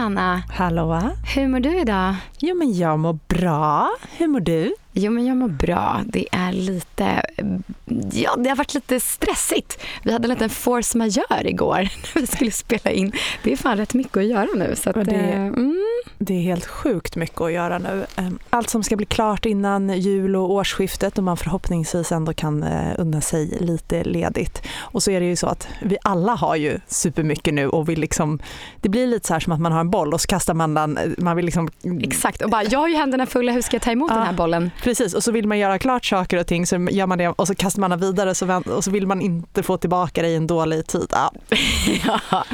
Johanna! Hallå? Hur mår du idag? Jo men jag mår bra. Hur mår du? Jo, men jag mår bra. Det är lite... Ja, det har varit lite stressigt. Vi hade en liten force majeure igår när vi skulle spela in. Det är fan rätt mycket att göra nu. Så att, det, eh, mm. Det är helt sjukt mycket att göra nu. Ehm, allt som ska bli klart innan jul och årsskiftet och man förhoppningsvis ändå kan eh, unna sig lite ledigt. Och så är det ju så att vi alla har ju supermycket nu och vill liksom... Det blir lite så här som att man har en boll och så kastar man den... Man vill liksom... Exakt, och bara jag har ju händerna fulla, hur ska jag ta emot Ja. den här bollen? Precis, och så vill man göra klart saker och ting så gör man det och så kastar man den vidare så vänt- och så vill man inte få tillbaka det i en dålig tid. Ja. Ja,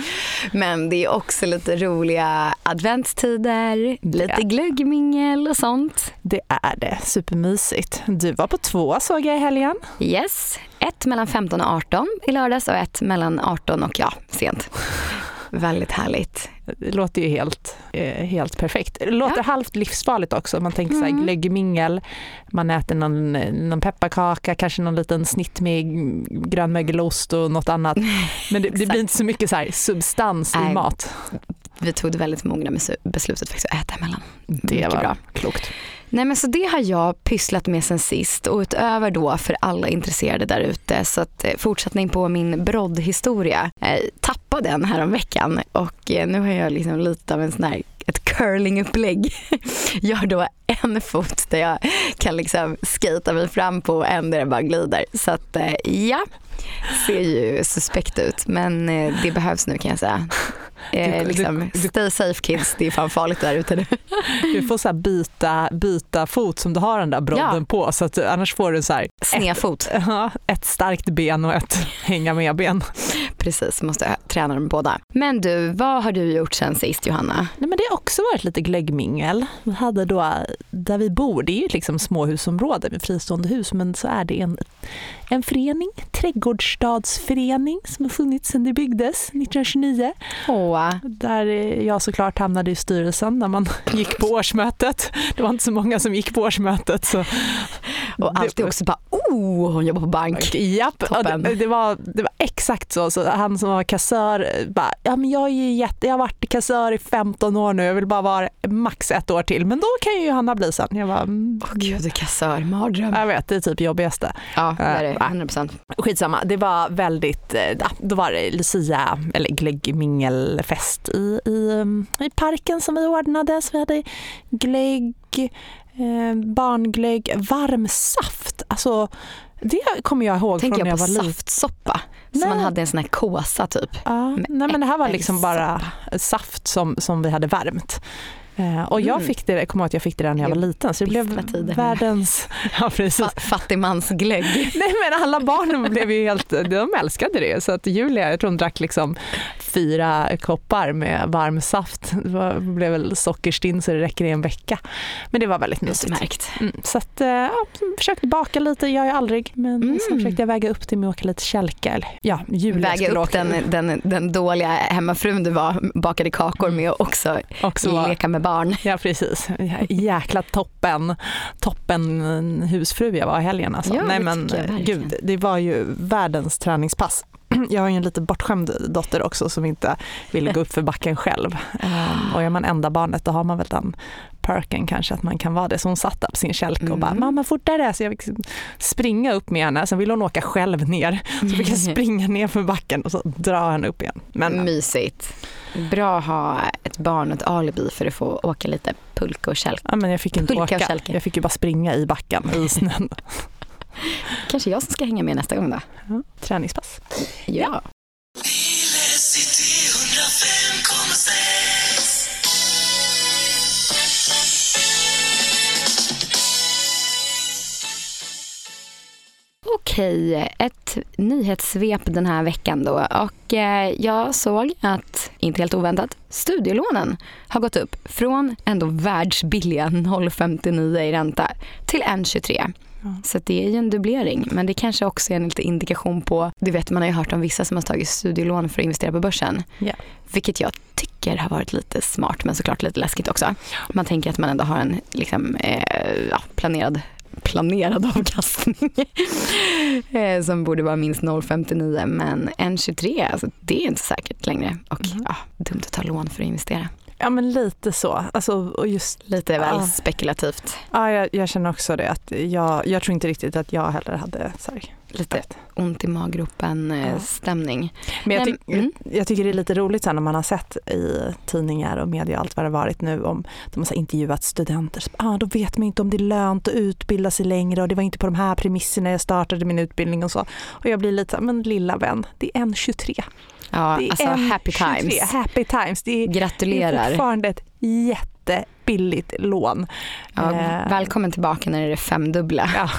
men det är också lite roliga adventstider, lite glöggmingel och sånt. Det är det, supermysigt. Du var på två såg jag i helgen. Yes, ett mellan 15 och 18 i lördags och ett mellan 18 och ja, sent. Väldigt härligt. Det låter ju helt, eh, helt perfekt. Det låter Ja. halvt livsfarligt också. Man tänker så här Mm. glöggmingel, man äter någon, någon pepparkaka, kanske någon liten snitt med grönmögelost och något annat. Men det, det blir inte så mycket så här substans i mat. Vi tog det väldigt mogna beslutet faktiskt att äta emellan. Det Mycket var bra. klokt. Nej men så det har jag pysslat med sen sist och utöver då för alla intresserade där ute så att eh, fortsättning på min broddhistoria. Eh, tappade den här om veckan och eh, nu har jag liksom lite av en sån här ett curlingupplägg. Jag har då en fot där jag kan liksom skata mig fram på och en där det bara glider. Så att eh, ja, ser ju suspekt ut men det behövs nu kan jag säga. Eh, Du- liksom, du- stay safe kids, det är fan farligt där ute nu. Du får så här byta, byta fot som du har den där brodden Ja. på så att annars får du så här Snedfot. Ja, ett starkt ben och ett hänga med ben. Precis, måste träna dem båda. Men du, vad har du gjort sen sist Johanna? Nej, men det har också varit lite glöggmingel. Vi hade då, där vi bor, det är ju liksom småhusområde med fristående hus, men så är det en, en förening, trädgårdsstadsförening som har funnits sedan det byggdes 1929. Åh, Där jag såklart hamnade i styrelsen när man gick på årsmötet. Det var inte så många som gick på årsmötet. Så och alltid också bara, oh, hon jobbar på bank. Japp, det, det, var, det var exakt så. så. Han som var kassör eh, bara, ja men jag, är ju jätte, jag har varit kassör i 15 år nu, jag vill bara vara max ett år till. Men då kan ju Johanna bli sen. Jag bara, mm, Åh gud, kassör, mardröm. jag vet, det är typ jobbigaste. Ja, det är det, Äh, 100%. Skitsamma, det var väldigt, eh, då var det Lucia, eller glöggmingelfest i, i, um, i parken som vi ordnade. Så vi hade glögg, eh, barnglögg, varm saft. Alltså, det kommer jag ihåg Tänker från när jag jag på var liten. saftsoppa. Nej. Som man hade en sån här kåsa typ. Ja, nej men det här var liksom bara saft som, som vi hade värmt. Eh, och jag Mm. fick det, jag kommer ihåg att jag fick det där när jag var liten så det blev världens... Ja precis. Fattigmansglögg. Nej men alla barnen blev ju helt, de älskade det. Så att Julia, jag tror hon drack liksom fyra koppar med varm saft. Det var, blev väl sockerstinn så det räcker i en vecka. Men det var väldigt mysigt. Mm, så att, eh, ja, försökte baka lite, jag är aldrig. Men Mm. sen försökte jag väga upp det med att åka lite kälke. Ja, Julia Väga upp åka den, den, den dåliga hemmafrun du var, bakade kakor med och också också leka med barn. Ja precis. Jäkla toppen, toppen husfru jag var i helgen. Alltså. Ja, Nej, men, gud, det var ju världens träningspass. Jag har ju en lite bortskämd dotter också som inte vill gå upp för backen själv. Ehm, och är man enda barnet då har man väl den perken kanske att man kan vara det. Så hon satt där på sin kälke och bara Mm. “mamma fortare” så jag fick springa upp med henne. Sen ville hon åka själv ner. Så fick jag springa ner för backen och så dra henne upp igen. Men Mysigt. Bra att ha ett barn och ett alibi för att få åka lite pulka och kälke. ja, men jag fick inte Pulka åka. Jag fick ju bara springa i backen i snön. Kanske jag som ska hänga med nästa gång då. Ja, träningspass. Ja. City Okej, ett nyhetssvep den här veckan då. Och eh, jag såg att, inte helt oväntat, studielånen har gått upp från ändå världsbilliga 0,59 i ränta till 1,23. Ja. Så det är ju en dubblering. Men det kanske också är en lite indikation på, du vet man har ju hört om vissa som har tagit studielån för att investera på börsen. Ja. Vilket jag tycker har varit lite smart men såklart lite läskigt också. Man tänker att man ändå har en liksom, eh, ja, planerad planerad avkastning eh, som borde vara minst 0,59 men 1,23 alltså det är inte säkert längre och Mm. ja, dumt att ta lån för att investera. Ja men lite så. Alltså, och just, Lite väl Ja. spekulativt. ja, jag, jag känner också det. Att jag, jag tror inte riktigt att jag heller hade så här, Lite ont i maggropen eh, Ja. Men jag, ty- mm. jag tycker det är lite roligt så när man har sett i tidningar och media och allt vad det har varit nu om de har intervjuat studenter. Så, ah, då vet man inte om det är lönt att utbilda sig längre och det var inte på de här premisserna jag startade min utbildning och så. Och jag blir lite så här, men lilla vän, det är en 23. Ja, Det är alltså happy 23. times. Happy times. Det är, det är Gratulerar. fortfarande ett jättebilligt lån. Ja, Eh, välkommen tillbaka när det är det femdubbla. Ja,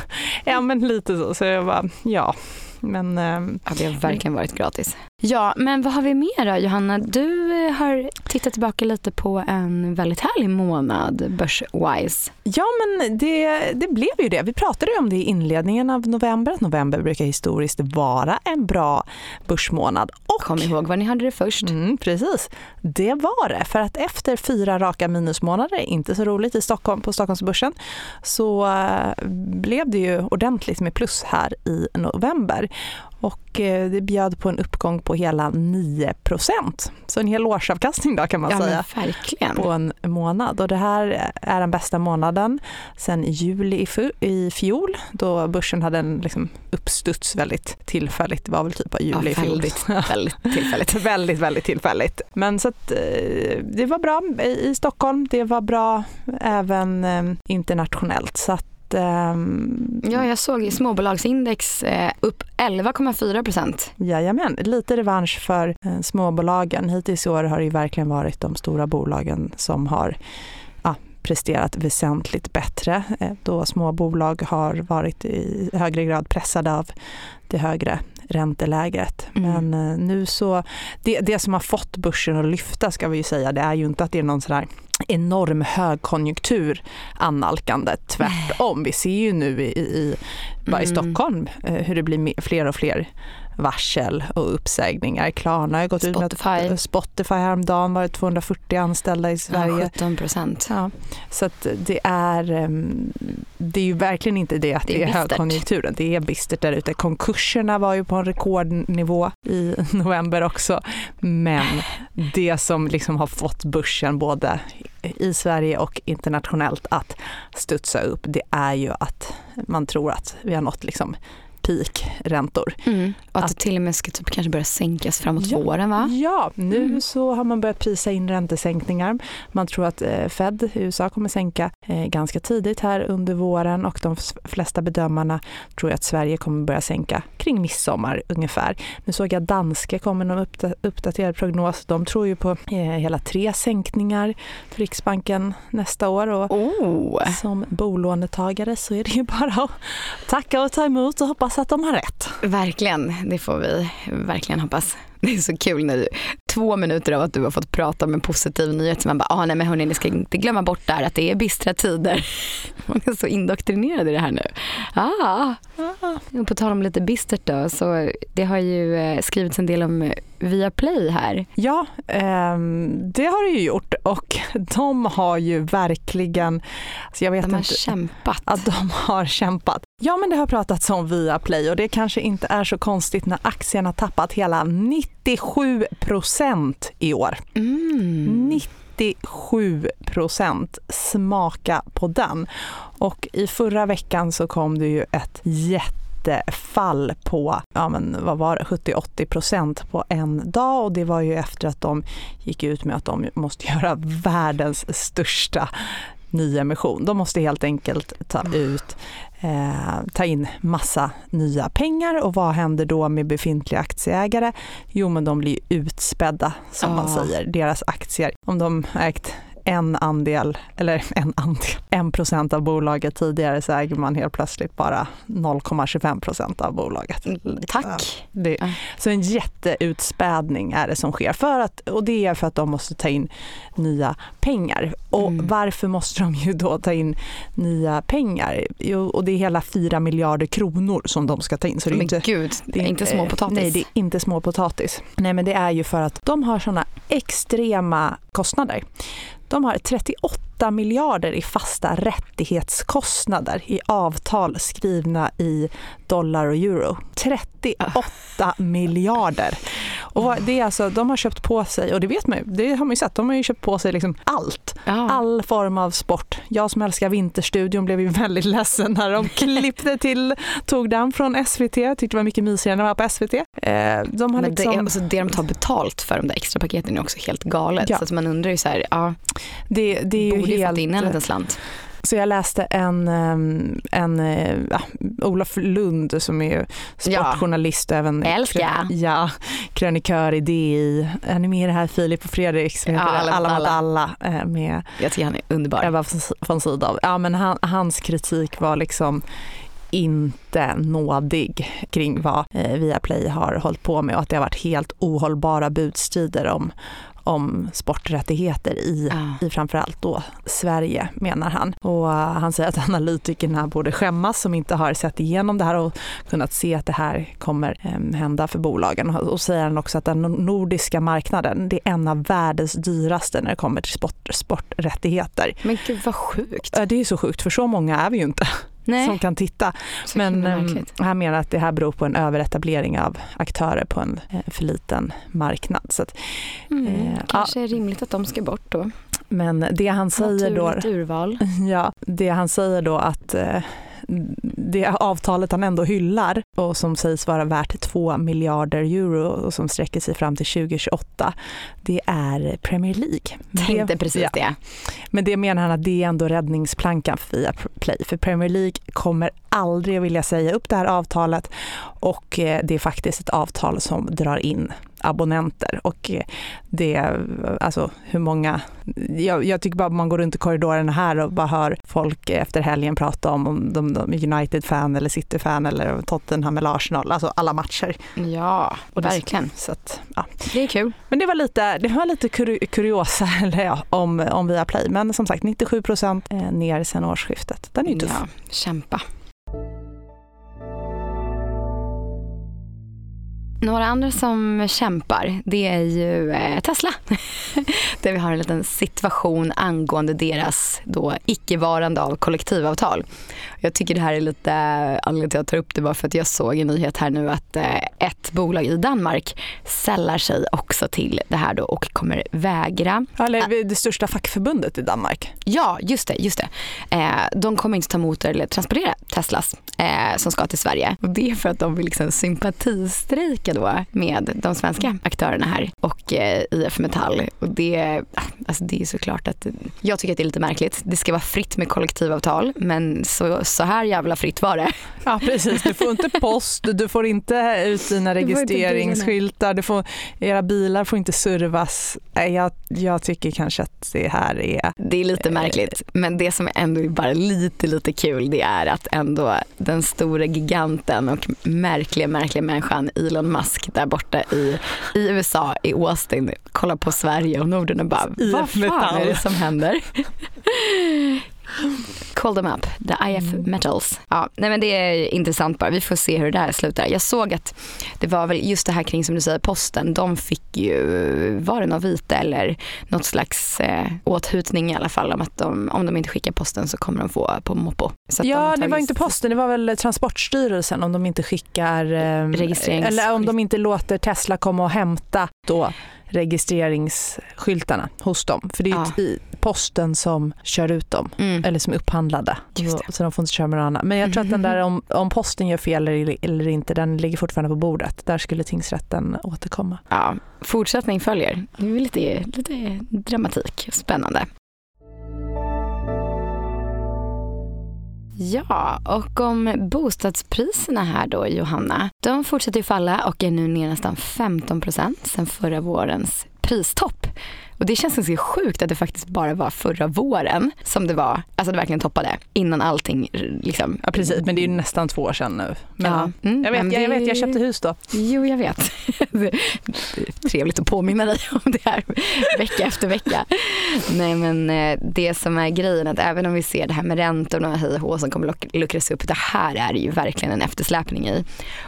ja men lite så. Så jag bara, ja. Men ehm, Ja, det har verkligen varit gratis. Ja, men vad har vi mer då Johanna? Du eh, har tittat tillbaka lite på en väldigt härlig månad börswise. Ja, men det, det blev ju det. Vi pratade ju om det i inledningen av november, att november brukar historiskt vara en bra börsmånad. Och, Kom ihåg var ni hade det först. Mm, precis, det var det. För att efter fyra raka minusmånader, inte så roligt i Stockholm, på Stockholmsbörsen, så eh, blev det ju ordentligt med plus här i november. Och eh, det bjöd på en uppgång på hela 9% Så en hel årsavkastning då kan man Ja, säga verkligen. på en månad. Och det här är den bästa månaden sen juli i, fjol då börsen hade en liksom uppstuds väldigt tillfälligt. Det var väl typ av Ja, juli i fjol. väldigt, väldigt tillfälligt. väldigt, väldigt tillfälligt. Men så att eh, det var bra i i Stockholm. Det var bra även eh, internationellt. Så att ehm, Ja, jag såg i småbolagsindex eh, upp 11,4 procent. Jajamän, lite revansch för eh, småbolagen. Hittills i år har det ju verkligen varit de stora bolagen som har presterat väsentligt bättre eh, då små bolag har varit i högre grad pressade av det högre ränteläget. Mm. Men eh, nu så, det, det som har fått börsen att lyfta ska vi ju säga, det är ju inte att det är någon sån här enorm högkonjunktur annalkande. Tvärtom, vi ser ju nu i, i, bara i Mm. Stockholm eh, hur det blir fler och fler varsel och uppsägningar. Klarna har gått ut med Spotify. att Spotify häromdagen var det 240 anställda i Ja, Sverige. 17 procent. Ja, så det är, ehm, det är ju verkligen inte det att Det det är är, bistert. högkonjunkturen. Det är bistert där ute. Konkurserna var ju på en rekordnivå i november också. Men det som liksom har fått börsen både i Sverige och internationellt att studsa upp, det är ju att man tror att vi har nått liksom peakräntor. Mm. Och att, Att- det till och med ska typ kanske börja sänkas framåt Ja. våren va? Ja, nu Mm. så har man börjat prisa in räntesänkningar. Man tror att eh, Fed i USA kommer sänka eh, ganska tidigt här under våren och de flesta bedömarna tror att Sverige kommer börja sänka kring midsommar ungefär. Nu såg jag Danske kommer med en uppda- uppdaterad prognos. De tror ju på eh, hela tre sänkningar för Riksbanken nästa år och Oh. som bolånetagare så är det ju bara att tacka och ta emot och hoppas att de har rätt. Verkligen, det får vi verkligen hoppas. Det är så kul när två minuter av att du har fått prata om en positiv nyhet så man bara, ah, nej men hörni ni ska inte glömma bort där att det är bistra tider. Man är så indoktrinerad i det här nu. Ah. Och på tal om lite bistert då, så det har ju eh, skrivits en del om eh, Viaplay här. Ja, ehm, det har det ju gjort och de har ju verkligen, alltså jag vet De har inte, kämpat. att de har kämpat. Ja men det har pratats om Viaplay och det kanske inte är så konstigt när aktien har tappat hela 97 procent i år. Mm. 97 procent, smaka på den. Och i förra veckan så kom det ju ett jättefall på, ja men vad var det, 70-80 procent på en dag och det var ju efter att de gick ut med att de måste göra världens största nyemission. De måste helt enkelt ta ut eh, ta in massa nya pengar och vad händer då med befintliga aktieägare? Jo men de blir utspädda som man Ja. säger, deras aktier. Om de ägt en andel, eller en andel, en procent av bolaget tidigare så äger man helt plötsligt bara 0,25 procent av bolaget. Tack. Det, så en jätteutspädning är det som sker för att, och det är för att de måste ta in nya pengar. Och Mm. varför måste de ju då ta in nya pengar? Jo, och det är hela 4 miljarder kronor som de ska ta in. Så det är Men inte, gud, det är inte små potatis. Nej, det är inte små potatis. Nej, men det är ju för att de har såna extrema kostnader. De har 38 38 miljarder i fasta rättighetskostnader i avtal skrivna i dollar och euro. 38 miljarder. Och det är alltså, de har köpt på sig, och det vet man ju, det har man ju sett, de har ju köpt på sig liksom allt. Ja. All form av sport. Jag som älskar Vinterstudion blev ju väldigt ledsen när de klippte till, tog den från SVT. Tyckte det var mycket mysigare när den var på SVT. Eh, de har Men liksom... det, alltså det de tar betalt för de där extra paketen är också helt galet. Ja. Så att man undrar ju så här, ja, det, det är borde helt... fått in en liten slant. Så jag läste en, ehm, en eh, ja, Olof Lund som är sportjournalist och även Älskar. ja, krönikör i DI. Han är med i det här Filip och Fredrik som Ja, heter Alla Alla mot alla eh, med Jag tycker han är underbar. Ebba von Sydow. Ja, men han, hans kritik var liksom inte nådig kring vad eh, Viaplay har hållit på med och att det har varit helt ohållbara budstrider om, om sporträttigheter i, Ja. i framförallt då Sverige menar han. Och eh, han säger att analytikerna borde skämmas som inte har sett igenom det här och kunnat se att det här kommer eh, hända för bolagen. Och säger han också att den nordiska marknaden det är en av världens dyraste när det kommer till sport, sporträttigheter. Men gud vad sjukt. Ja, Det är så sjukt för så många är vi ju inte Nej, som kan titta. så Men himla ehm, han menar att det här beror på en överetablering av aktörer på en eh, för liten marknad. Så att, Mm, eh, kanske är rimligt att de ska bort då. men det han säger då, Naturligt urval. ja, det han säger då att eh, det avtalet han ändå hyllar och som sägs vara värt 2 miljarder euro och som sträcker sig fram till 2028, det är Premier League. Tänkte det, precis ja. det. Men det menar han att det är ändå räddningsplankan för Viaplay. För Premier League kommer aldrig att vilja säga upp det här avtalet och eh, det är faktiskt ett avtal som drar in abonnenter och eh, det, alltså hur många, jag, jag tycker bara man går runt i korridorerna här och bara hör folk efter helgen prata om om de, de United-fan eller City-fan eller Tottenham eller Arsenal, alltså alla matcher. Ja, Och verkligen. Så att, ja. Det är kul. Men det var lite, det var lite kuri- kuriosa eller ja, om, om Viaplay, men som sagt 97 procent eh, ner sen årsskiftet. Den är ju tuff. Ja, kämpa. Några andra som kämpar, det är ju eh, Tesla. Där vi har en liten situation angående deras då icke-varande av kollektivavtal. Jag tycker det här är lite, anledningen till att jag tar upp det var för att jag såg en nyhet här nu att eh, ett bolag i Danmark sällar sig också till det här då och kommer vägra Eller det största fackförbundet i Danmark. Ja, just det. Just det. Eh, de kommer inte ta emot eller transportera Teslas eh, som ska till Sverige. Och det är för att de vill liksom sympatistrejka då med de svenska aktörerna här och eh, IF Metall. Och det, alltså det är såklart att jag tycker att det är lite märkligt. Det ska vara fritt med kollektivavtal men så, så här jävla fritt var det. Ja precis, du får inte post, du får inte ut får inte registreringsskyltar, du får, era bilar får inte servas. Jag, jag tycker kanske att det här är... Det är lite märkligt men det som ändå är bara lite lite kul det är att ändå den stora giganten och märkliga märkliga människan Elon Musk där borta i, i USA i Austin kollar på Sverige och Norden och bara vad fan Metall." är det som händer? Call them up, the IF Mm. metals. Ja, nej men det är intressant bara. Vi får se hur det där slutar. Jag såg att det var väl just det här kring som du säger posten. De fick ju, var det något vite eller något slags eh, åthutning i alla fall om att de, om de inte skickar posten så kommer de få på moppo. De Ja, har det var inte posten, det var väl Transportstyrelsen om de inte skickar... eh, Registrerings- Eller om de inte låter Tesla komma och hämta då registreringsskyltarna hos dem. För det är Ja. i- posten som kör ut dem. Mm. eller som är upphandlade. Så, de får inte köra med någon annan. Men jag tror att den där om, om posten gör fel eller, eller inte, den ligger fortfarande på bordet. Där skulle tingsrätten återkomma. Ja, fortsättning följer. Det är lite, lite dramatik, spännande. Ja, och om bostadspriserna här då Johanna. De fortsätter ju falla och är nu ner nästan 15 procent sedan förra vårens pristopp. Och det känns ganska sjukt att det faktiskt bara var förra våren som det var, alltså det verkligen toppade innan allting liksom. Ja precis, men det är ju nästan två år sedan nu. Men, Ja. Mm, jag, vet, jag, jag vet, jag köpte hus då. Jo, jag vet. Trevligt att påminna dig om det här vecka efter vecka. Nej, men eh, det som är grejen att även om vi ser det här med räntorna och hej och som kommer luck- luckras upp, det här är ju verkligen en eftersläpning i.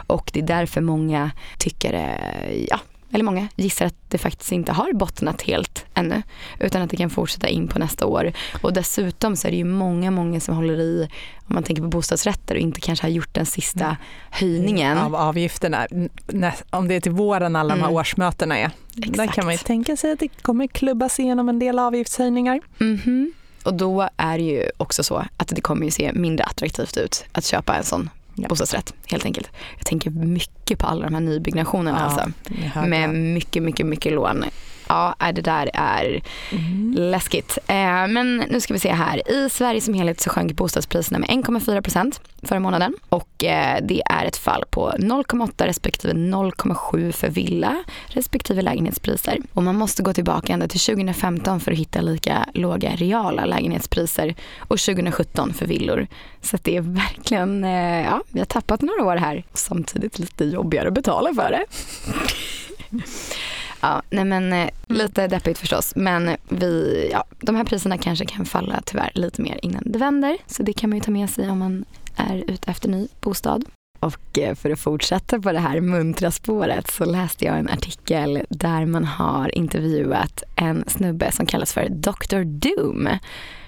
Och det är därför många tycker, eh, ja, eller många, gissar att det faktiskt inte har bottnat helt ännu. Utan att det kan fortsätta in på nästa år. Och dessutom så är det ju många, många som håller i, om man tänker på bostadsrätter och inte kanske har gjort den sista mm. höjningen. Av avgifterna. Om det är till våren alla mm. de här mm. årsmötena är. Exakt. Där kan man ju tänka sig att det kommer klubbas igenom en del avgiftshöjningar. Mm -hmm. Och då är det ju också så att det kommer ju se mindre attraktivt ut att köpa en sån ja. bostadsrätt helt enkelt. Jag tänker mycket på alla de här nybyggnationerna ja, alltså. Med mycket, mycket, mycket lån ja, det där är mm. läskigt. Eh, men nu ska vi se här. I Sverige som helhet så sjönk bostadspriserna med 1,4 procent förra månaden och eh, det är ett fall på 0,8 respektive 0,7 för villa respektive lägenhetspriser. Och man måste gå tillbaka ända till 2015 för att hitta lika låga reala lägenhetspriser och 2017 för villor. Så det är verkligen, eh, ja, vi har tappat några år här. Samtidigt lite jobbigare att betala för det. Ja, nej men eh, lite deppigt förstås. Men vi, ja, de här priserna kanske kan falla tyvärr lite mer innan det vänder. Så det kan man ju ta med sig om man är ute efter ny bostad. Och eh, för att fortsätta på det här muntra spåret så läste jag en artikel där man har intervjuat en snubbe som kallas för Dr. Doom.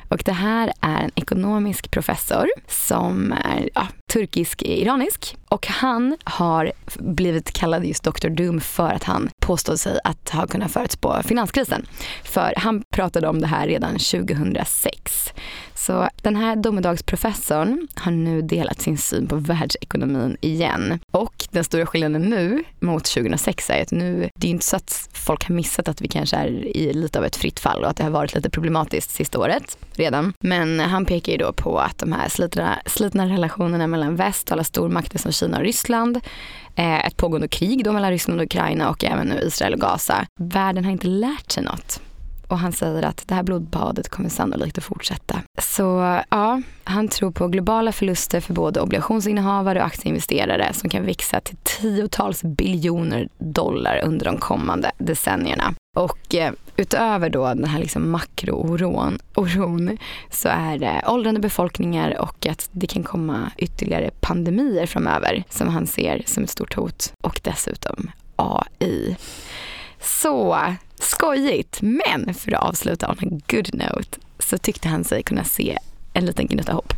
Och det här är en ekonomisk professor som är ja, turkisk-iranisk och han har blivit kallad just Dr. Doom för att han påstod sig att ha kunnat förutspå finanskrisen. För han pratade om det här redan 2006. Så den här domedagsprofessorn har nu delat sin syn på världsekonomin igen. Och den stora skillnaden nu mot 2006 är att nu, det är inte så att folk har missat att vi kanske är i lite av ett fritt fall och att det har varit lite problematiskt sista året redan. Men han pekar ju då på att de här slitna, slitna relationerna mellan väst, och alla stormakter som Kina och Ryssland, eh, ett pågående krig då mellan Ryssland och Ukraina och även nu Israel och Gaza. Världen har inte lärt sig något och han säger att det här blodbadet kommer sannolikt att fortsätta. Så ja, han tror på globala förluster för både obligationsinnehavare och aktieinvesterare som kan växa till tiotals biljoner dollar under de kommande decennierna. Och eh, utöver då den här liksom makrooron oron, så är det åldrande befolkningar och att det kan komma ytterligare pandemier framöver som han ser som ett stort hot. Och dessutom AI. Så skojigt. Men för att avsluta on a good note så tyckte han sig kunna se en liten gnutta hopp.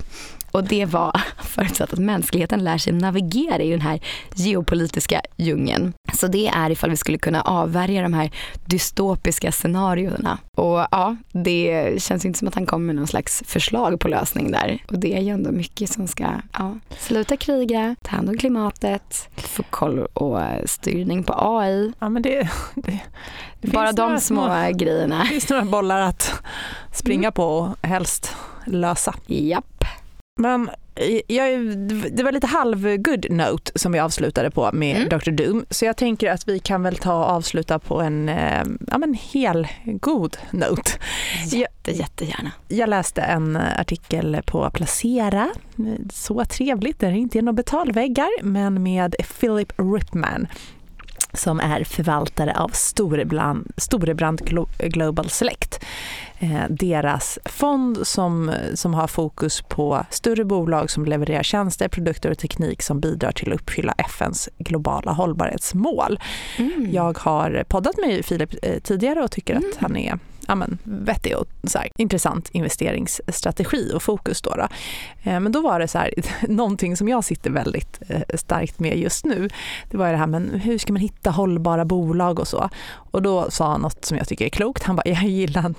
Och det var förutsatt att mänskligheten lär sig navigera i den här geopolitiska djungeln. Så det är ifall vi skulle kunna avvärja de här dystopiska scenarierna. Och ja, det känns inte som att han kommer med någon slags förslag på lösning där. Och det är ju ändå mycket som ska ja, sluta kriga, ta hand om klimatet, få koll och styrning på AI. Ja, men det, det, det Bara de små, små grejerna. Det finns några bollar att springa mm. på och helst lösa. Japp. Men jag, det var lite halv good note som vi avslutade på med mm. Dr. Doom. Så jag tänker att vi kan väl ta och avsluta på en eh, ja, men hel god note. Jätte, jättegärna. Jag läste en artikel på Placera. Så trevligt, där det inte är några betalväggar, men med Philip Ripman som är förvaltare av Storebrand, Storebrand Global Select. Eh, deras fond som, som har fokus på större bolag som levererar tjänster, produkter och teknik som bidrar till att uppfylla FNs globala hållbarhetsmål. Mm. Jag har poddat med Filip eh, tidigare och tycker mm. att han är ja, men, vettig och så här, intressant investeringsstrategi och fokus. Då, då. Eh, men då var det så här, någonting som jag sitter väldigt eh, starkt med just nu. Det var det här men hur ska man hitta hållbara bolag och så. Och då sa han något som jag tycker är klokt. Han bara, jag gillar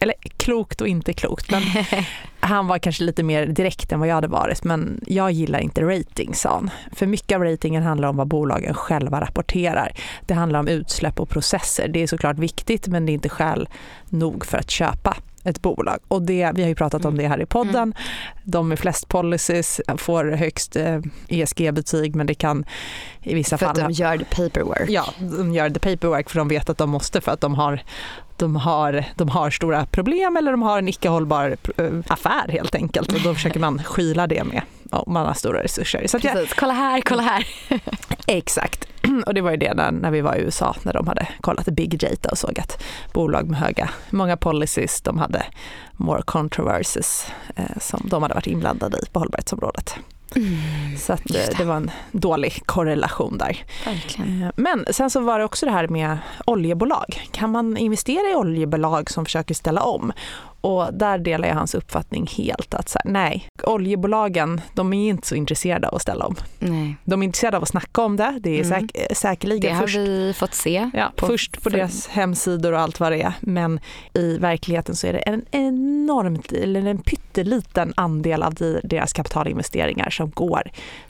eller klokt och inte klokt, men han var kanske lite mer direkt än vad jag hade varit. Men jag gillar inte rating, sa han. För mycket av ratingen handlar om vad bolagen själva rapporterar. Det handlar om utsläpp och processer. Det är såklart viktigt, men det är inte skäl nog för att köpa ett bolag. Och det, vi har ju pratat om det här i podden. Mm. De med flest policies får högst eh, ESG-betyg men det kan i vissa för fall... För att de gör the paperwork. Ja, de gör the paperwork för de vet att de måste för att de har de har, de har stora problem eller de har en icke hållbar eh, affär helt enkelt och då försöker man skyla det med om man har stora resurser. Så Precis, jag, kolla här, kolla här. exakt. Och det var ju det när, när vi var i USA när de hade kollat big data och såg att bolag med höga, många policies, de hade more controversies eh, som de hade varit inblandade i på hållbarhetsområdet. Mm. Så att, det var en dålig korrelation där. Verkligen. Men sen så var det också det här med oljebolag. Kan man investera i oljebolag som försöker ställa om? Och där delar jag hans uppfattning helt. att så här, Nej, oljebolagen de är inte så intresserade av att ställa om. Nej. De är intresserade av att snacka om det. Det är mm. säk säkerligen det har först, vi fått se. Ja, på, först på för... deras hemsidor och allt vad det är. Men i verkligheten så är det en enormt, eller en pytteliten andel av deras kapitalinvesteringar som går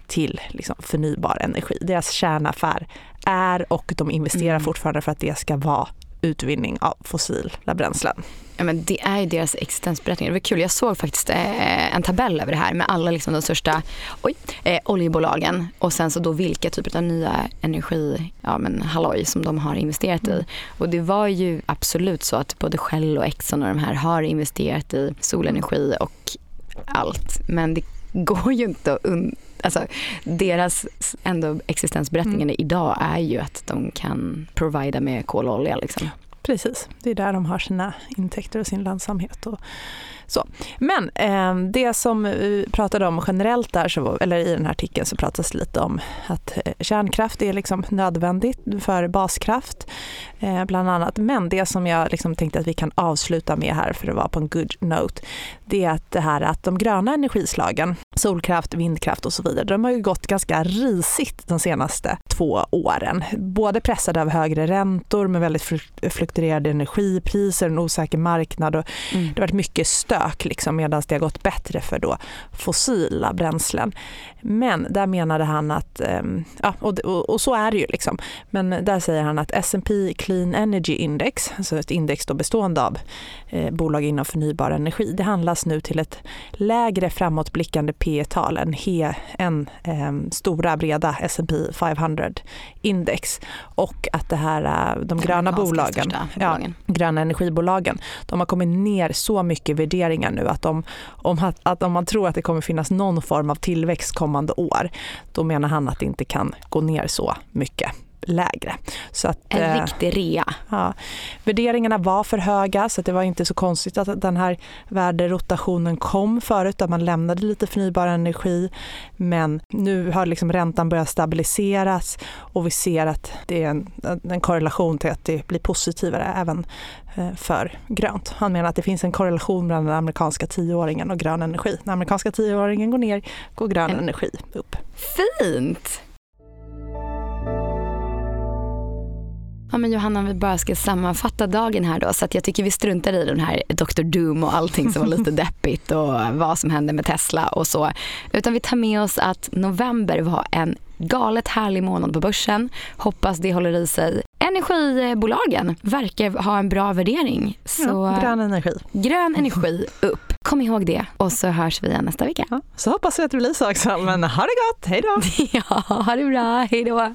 till liksom förnybar energi. Deras kärnaffär är och de investerar mm. fortfarande för att det ska vara utvinning av fossila bränslen. Ja, men det är ju deras existensberättigande. Det var kul, jag såg faktiskt eh, en tabell över det här med alla liksom, de största oj, eh, oljebolagen och sen så då vilka typer av nya energi, ja men halloj, som de har investerat mm. i. Och det var ju absolut så att både Shell och Exxon och de här har investerat i solenergi och allt. Men det går ju inte att alltså, deras ändå existensberättigande mm. idag är ju att de kan provida med kol och olja. Liksom. Precis, det är där de har sina intäkter och sin lönsamhet. Och så. Men eh, det som vi pratade om generellt där, så, eller i den här artikeln så pratas lite om att eh, kärnkraft är liksom nödvändigt för baskraft eh, bland annat. Men det som jag liksom tänkte att vi kan avsluta med här för att vara på en good note, det är att det här att de gröna energislagen, solkraft, vindkraft och så vidare, de har ju gått ganska risigt de senaste två åren. Både pressade av högre räntor med väldigt fluktuerade energipriser, en osäker marknad och mm. det har varit mycket stök liksom, medan det har gått bättre för då fossila bränslen. Men där menade han att, ehm, ja, och, och, och så är det ju liksom, men där säger han att S&P Clean Energy Index, alltså ett index då bestående av eh, bolag inom förnybar energi, det handlas nu till ett lägre framåtblickande P tal än, he, än eh, stora breda S&P 500 index. Och att det här, eh, de gröna bolagen, ja, gröna energibolagen, de har kommit ner så mycket värderingar nu att, om, om, att om man tror att det kommer finnas någon form av tillväxt kommande år, då menar han att det inte kan gå ner så mycket lägre. Så att, en eh, riktig rea. Ja, värderingarna var för höga så det var inte så konstigt att den här värderotationen kom förut där man lämnade lite förnybar energi. Men nu har liksom räntan börjat stabiliseras och vi ser att det är en, en korrelation till att det blir positivare även eh, för grönt. Han menar att det finns en korrelation mellan den amerikanska tioåringen och grön energi. När amerikanska tioåringen går ner går grön en... energi upp. Fint! Ja, men Johanna, om vi bara ska sammanfatta dagen här då. Så att jag tycker vi struntar i den här Dr. Doom och allting som var lite deppigt och vad som hände med Tesla och så. Utan vi tar med oss att november var en galet härlig månad på börsen. Hoppas det håller i sig. Energibolagen verkar ha en bra värdering. Så ja, grön energi. Grön energi upp. Kom ihåg det och så hörs vi igen nästa vecka. Ja, så hoppas vi att det blir så också. Men ha det gott, hej då! ja, ha det bra, hej då!